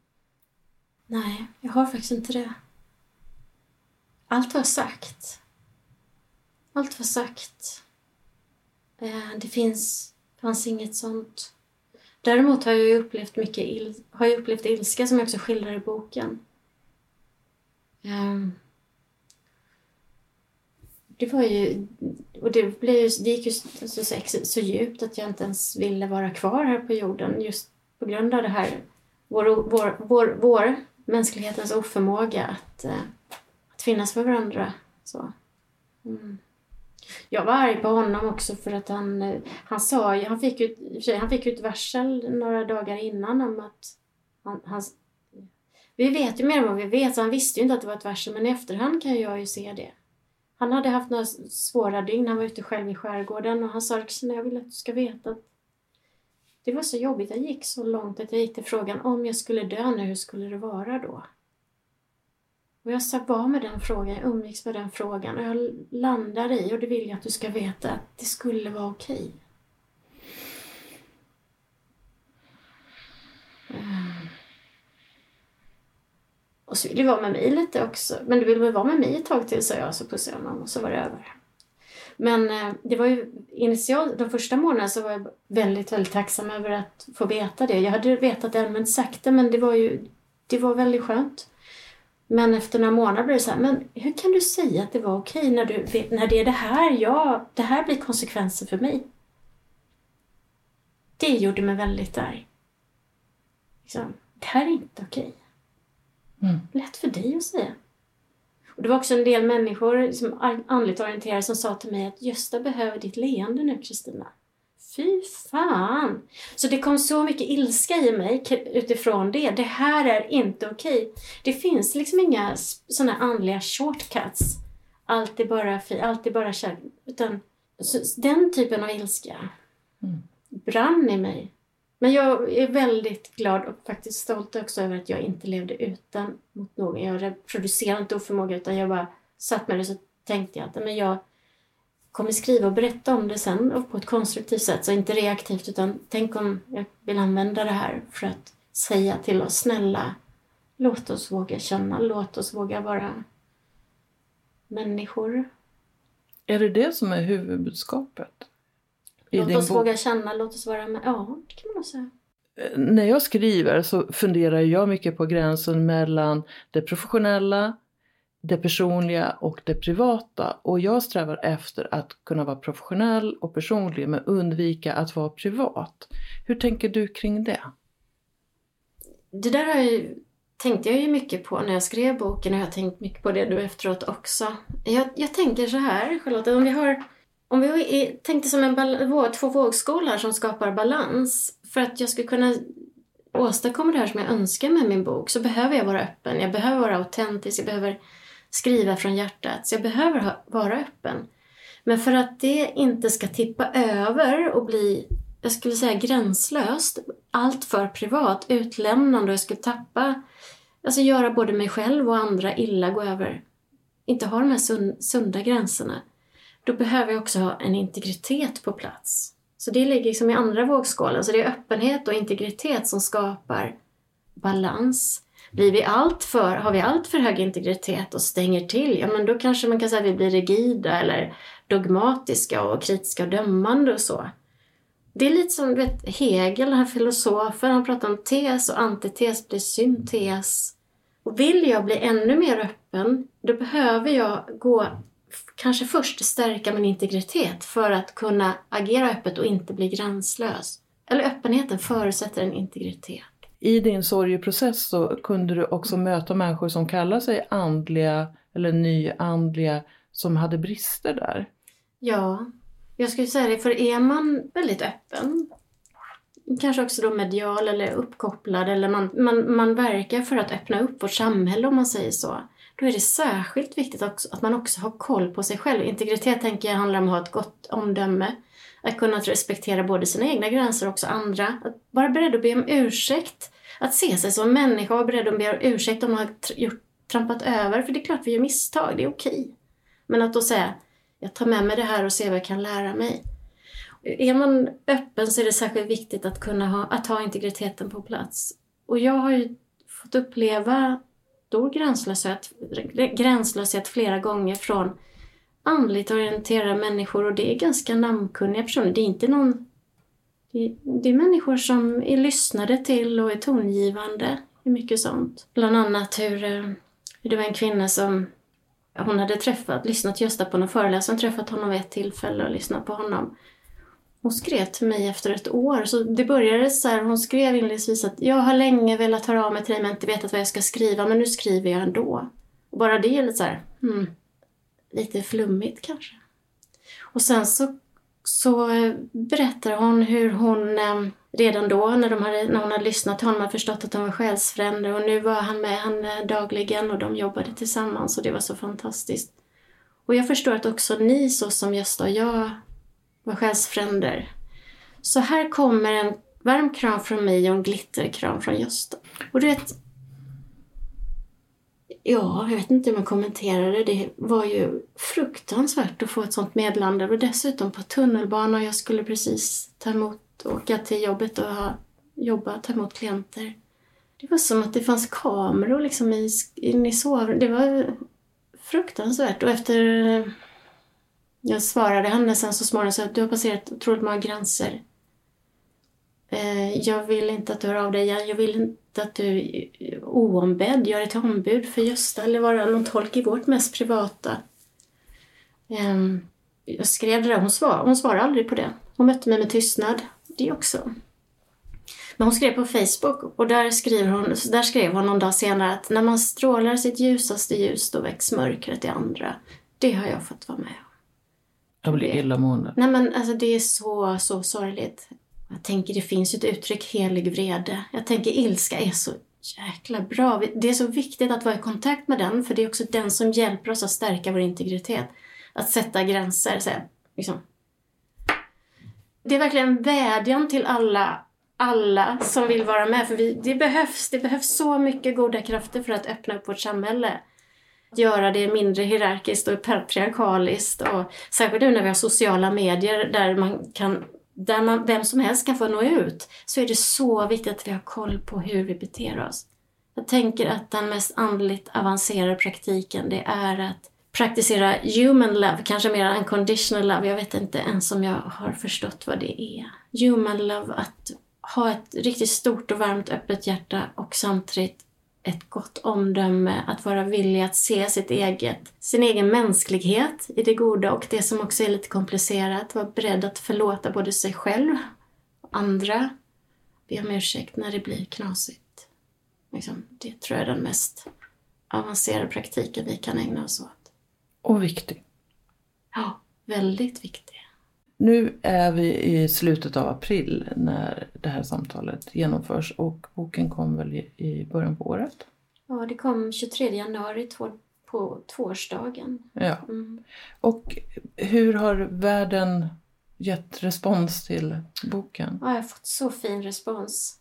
Nej, jag har faktiskt inte det. Allt var sagt. Allt var sagt. Det finns, fanns inget sånt. Däremot har jag upplevt mycket il, har jag upplevt ilska som jag också skildrar i boken. Ehm, det var ju, och det, blev ju, det gick ju så, så, så, djupt att jag inte ens ville vara kvar här på jorden just på grund av det här vår, vår, vår, vår mänsklighetens oförmåga att, eh, att finnas för varandra. Så. Mm. Jag var arg på honom också för att han, eh, han sa ju, han fick ju, han fick ju ett varsel några dagar innan om att han, han, vi vet ju mer än vad vi vet, så han visste ju inte att det var ett varsel, men i efterhand kan jag ju se det. Han hade haft några svåra dygn, han var ute själv i skärgården och han sa Kristina, jag vill att du ska veta att det var så jobbigt, jag gick så långt att jag gick till frågan om jag skulle dö nu, hur skulle det vara då? Och jag sa var med den frågan, jag umgicks med den frågan och jag landar i, och det vill jag att du ska veta, att det skulle vara okej. Okay. Och så vill du vara med mig lite också. Men du vill väl vara med mig ett tag till, sa jag. Så pussade jag honom och så var det över. Men eh, det var ju initialt, de första månaderna så var jag väldigt, väldigt tacksam över att få veta det. Jag hade vetat det allmänt sakta men det var ju, det var väldigt skönt. Men efter några månader blev det så här, men hur kan du säga att det var okej när, du, när det är det här, ja, det här blir konsekvenser för mig. Det gjorde mig väldigt arg. Liksom, det här är inte okej. Mm. Lätt för dig att säga. Och det var också en del människor som andligt orienterade som sa till mig att Gösta behöver ditt leende nu Kristina. Fy fan! Så det kom så mycket ilska i mig utifrån det. Det här är inte okej. Det finns liksom inga sådana andliga shortcuts. Allt är bara fri, allt är bara kärlek. Utan den typen av ilska Mm. brann i mig. Men jag är väldigt glad och faktiskt stolt också över att jag inte levde utan mot någon. Jag reproducerade inte oförmåga utan jag bara satt med det så tänkte jag att men jag kommer skriva och berätta om det sen och på ett konstruktivt sätt. Så inte reaktivt utan tänk om jag vill använda det här för att säga till oss snälla låt oss våga känna, låt oss våga vara människor. Är det det som är huvudbudskapet? Låt oss bok? våga känna, låt oss vara med. Ja, det kan man nog säga. när jag skriver så funderar jag mycket på gränsen mellan det professionella, det personliga och det privata. Och jag strävar efter att kunna vara professionell och personlig men undvika att vara privat. Hur tänker du kring det? Det där har jag, tänkte jag ju mycket på när jag skrev boken och jag har tänkt mycket på det nu efteråt också. Jag, jag tänker så här Charlotte, om vi har om vi tänkte som en två vågskålar som skapar balans. För att jag ska kunna åstadkomma det här som jag önskar med min bok så behöver jag vara öppen. Jag behöver vara autentisk. Jag behöver skriva från hjärtat. Så jag behöver vara öppen. Men för att det inte ska tippa över och bli, jag skulle säga gränslöst, allt för privat, utlämnande och jag skulle tappa, alltså göra både mig själv och andra illa, gå över, inte ha de här sunda gränserna då behöver jag också ha en integritet på plats. Så det ligger liksom i andra vågskålen. Så det är öppenhet och integritet som skapar balans. Blir vi allt för, har vi allt för hög integritet och stänger till, ja men då kanske man kan säga att vi blir rigida eller dogmatiska och kritiska och dömande och så. Det är lite som vet, Hegel, den här filosofen, han pratar om tes och antites blir syntes. Och vill jag bli ännu mer öppen, då behöver jag gå kanske först stärka min integritet för att kunna agera öppet och inte bli gränslös. Eller öppenheten förutsätter en integritet. I din sorgeprocess så kunde du också möta människor som kallar sig andliga eller nyandliga som hade brister där. Ja, jag skulle säga det, för är man väldigt öppen, kanske också då medial eller uppkopplad eller man, man, man verkar för att öppna upp vårt samhälle om man säger så, då är det särskilt viktigt också att man också har koll på sig själv. Integritet tänker jag handlar om att ha ett gott omdöme. Att kunna respektera både sina egna gränser och också andra. Att vara beredd att be om ursäkt. Att se sig som människa och vara beredd att be om ursäkt om man har gjort, trampat över. För det är klart vi gör misstag, det är okej. Men att då säga, jag tar med mig det här och ser vad jag kan lära mig. Är man öppen så är det särskilt viktigt att kunna ha, att ha integriteten på plats. Och jag har ju fått uppleva stor gränslöshet, gränslöshet flera gånger från andligt orienterade människor och det är ganska namnkunniga personer. Det är inte någon... Det är, människor som är lyssnade till och är tongivande i mycket sånt. Bland annat hur, hur det var en kvinna som hon hade träffat, lyssnat Gösta på någon föreläsning, träffat honom vid ett tillfälle och lyssnat på honom. Hon skrev till mig efter ett år. Så det började så här, hon skrev inledningsvis att jag har länge velat höra av mig till dig men inte vetat vad jag ska skriva men nu skriver jag ändå. Och bara det är lite så här, hmm, lite flummigt kanske. Och sen så, så berättar hon hur hon eh, redan då när, de hade, när hon hade lyssnat till honom hade förstått att han var själsfrände och nu var han med henne dagligen och de jobbade tillsammans och det var så fantastiskt. Och jag förstår att också ni så som Gösta och jag var själsfränder. Så här kommer en varm kram från mig och en glitterkram från Gösta. Och du vet, ja, jag vet inte hur man kommenterar det. Det var ju fruktansvärt att få ett sånt meddelande och dessutom på tunnelbanan. Jag skulle precis ta emot, åka till jobbet och ha, jobba, ta emot klienter. Det var som att det fanns kameror liksom i, in i sovrummet. Det var fruktansvärt och efter jag svarade henne sen så småningom att du har passerat otroligt många gränser. Eh, jag vill inte att du hör av dig igen. Jag vill inte att du oombedd gör dig till ombud för Gösta eller vara någon tolk i vårt mest privata. Ehm, jag skrev det där, hon, svar, hon svarade aldrig på det. Hon mötte mig med tystnad. Det också. Men hon skrev på Facebook och där, skriver hon, där skrev hon någon dag senare att när man strålar sitt ljusaste ljus då väcks mörkret i andra. Det har jag fått vara med om. Jag blir illamående. Nej men alltså det är så, så sorgligt. Jag tänker det finns ett uttryck, helig vrede. Jag tänker ilska är så jäkla bra. Det är så viktigt att vara i kontakt med den för det är också den som hjälper oss att stärka vår integritet. Att sätta gränser. Så här, liksom. Det är verkligen en vädjan till alla, alla som vill vara med. För vi, det, behövs, det behövs så mycket goda krafter för att öppna upp vårt samhälle göra det mindre hierarkiskt och patriarkaliskt. Och särskilt nu när vi har sociala medier där man kan där man, vem som helst kan få nå ut, så är det så viktigt att vi har koll på hur vi beter oss. Jag tänker att den mest andligt avancerade praktiken, det är att praktisera human love, kanske mer unconditional love. Jag vet inte ens om jag har förstått vad det är. Human love, att ha ett riktigt stort och varmt öppet hjärta och samtidigt ett gott omdöme, att vara villig att se sitt eget, sin egen mänsklighet i det goda och det som också är lite komplicerat. Vara beredd att förlåta både sig själv och andra. Be om ursäkt när det blir knasigt. Liksom, det tror jag är den mest avancerade praktiken vi kan ägna oss åt. Och viktig. Ja, väldigt viktig. Nu är vi i slutet av april när det här samtalet genomförs och boken kom väl i början på året? Ja, det kom 23 januari på tvåårsdagen. Ja. Mm. Och hur har världen gett respons till boken? Ja, jag har fått så fin respons.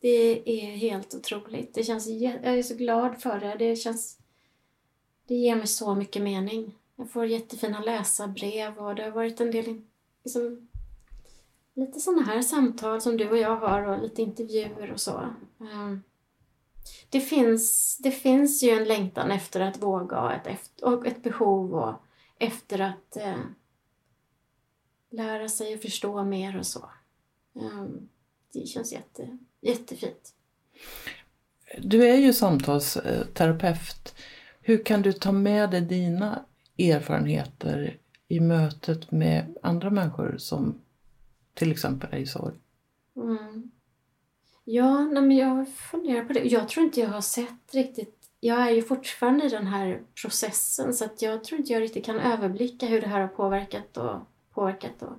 Det är helt otroligt. Det känns, jag är så glad för det. Det, känns, det ger mig så mycket mening. Jag får jättefina läsarbrev och det har varit en del liksom, lite sådana här samtal som du och jag har och lite intervjuer och så. Ehm, det finns, det finns ju en längtan efter att våga ett, och ett behov och efter att eh, lära sig och förstå mer och så. Ehm, det känns jätte, jättefint. Du är ju samtalsterapeut. Hur kan du ta med dig dina erfarenheter i mötet med andra människor som till exempel är i sorg? Mm. Ja, nej men jag funderar på det. Jag tror inte jag har sett riktigt jag är ju fortfarande i den här processen så att jag tror inte jag riktigt kan överblicka hur det här har påverkat och påverkat och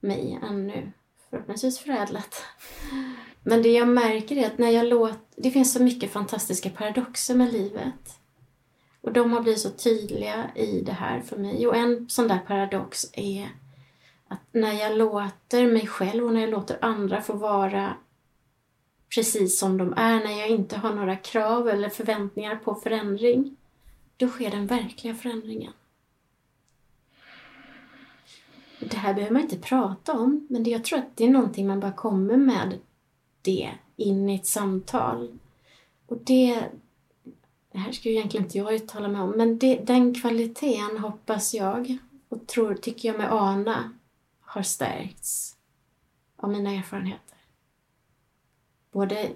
mig ännu. Förhoppningsvis förädlat. Men det jag märker är att när jag låter... Det finns så mycket fantastiska paradoxer med livet. Och de har blivit så tydliga i det här för mig. Och en sån där paradox är att när jag låter mig själv och när jag låter andra få vara precis som de är, när jag inte har några krav eller förväntningar på förändring, då sker den verkliga förändringen. Det här behöver man inte prata om, men jag tror att det är någonting man bara kommer med det in i ett samtal. Och det, det här ska ju egentligen inte jag uttala mig om, men det, den kvaliteten hoppas jag och tror, tycker jag mig ana har stärkts av mina erfarenheter. Både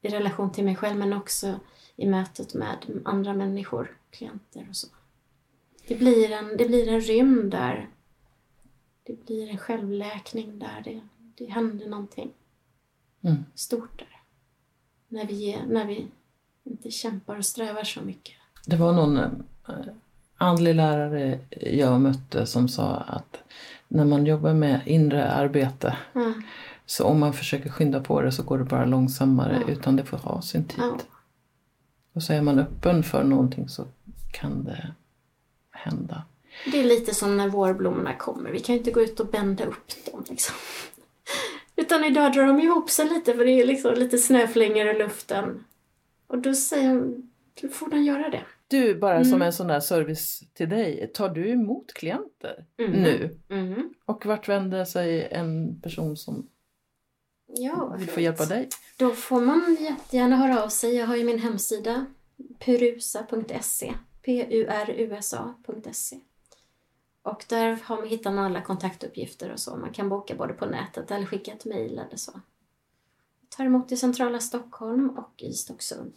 i relation till mig själv men också i mötet med andra människor, klienter och så. Det blir en, det blir en rymd där. Det blir en självläkning där. Det, det händer någonting mm. stort där. När vi, när vi inte kämpar och strävar så mycket. Det var någon eh, andlig lärare jag mötte som sa att när man jobbar med inre arbete mm. så om man försöker skynda på det så går det bara långsammare mm. utan det får ha sin tid. Mm. Och så är man öppen för någonting så kan det hända. Det är lite som när vårblommorna kommer. Vi kan ju inte gå ut och bända upp dem. Liksom. Utan idag drar de ihop sig lite för det är liksom lite snöflingor i luften. Och då säger hon, då får den göra det. Du, bara mm. som en sån där service till dig, tar du emot klienter mm. nu? Mm. Och vart vänder sig en person som ja, vill få hjälp av dig? Då får man jättegärna höra av sig. Jag har ju min hemsida purusa.se P-U-R-U-S-A.se och där har man, hittar man alla kontaktuppgifter och så. Man kan boka både på nätet eller skicka ett mejl eller så. Tar emot i centrala Stockholm och i Stocksund.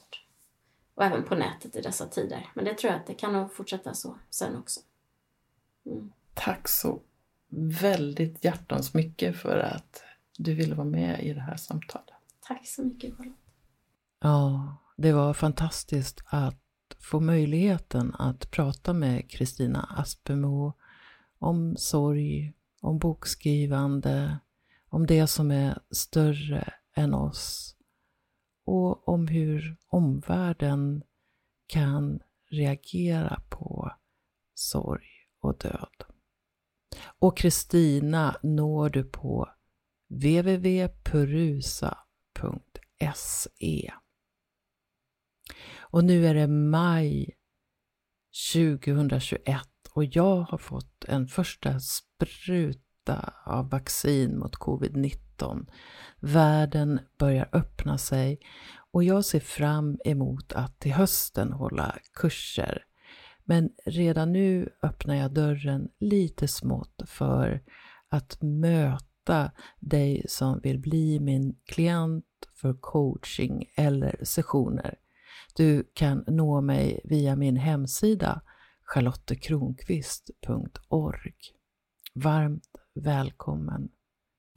Och även på nätet i dessa tider. Men det tror jag att det kan nog fortsätta så sen också. Mm. Tack så väldigt hjärtans mycket för att du ville vara med i det här samtalet. Tack så mycket Charlotte. Ja, det var fantastiskt att få möjligheten att prata med Kristina Aspemo om sorg, om bokskrivande, om det som är större än oss och om hur omvärlden kan reagera på sorg och död. Och Kristina når du på www.perusa.se Och nu är det maj 2021 och jag har fått en första spruta av vaccin mot covid-19. Världen börjar öppna sig och jag ser fram emot att till hösten hålla kurser. Men redan nu öppnar jag dörren lite smått för att möta dig som vill bli min klient för coaching eller sessioner. Du kan nå mig via min hemsida charlottekronqvist.org. Varmt välkommen!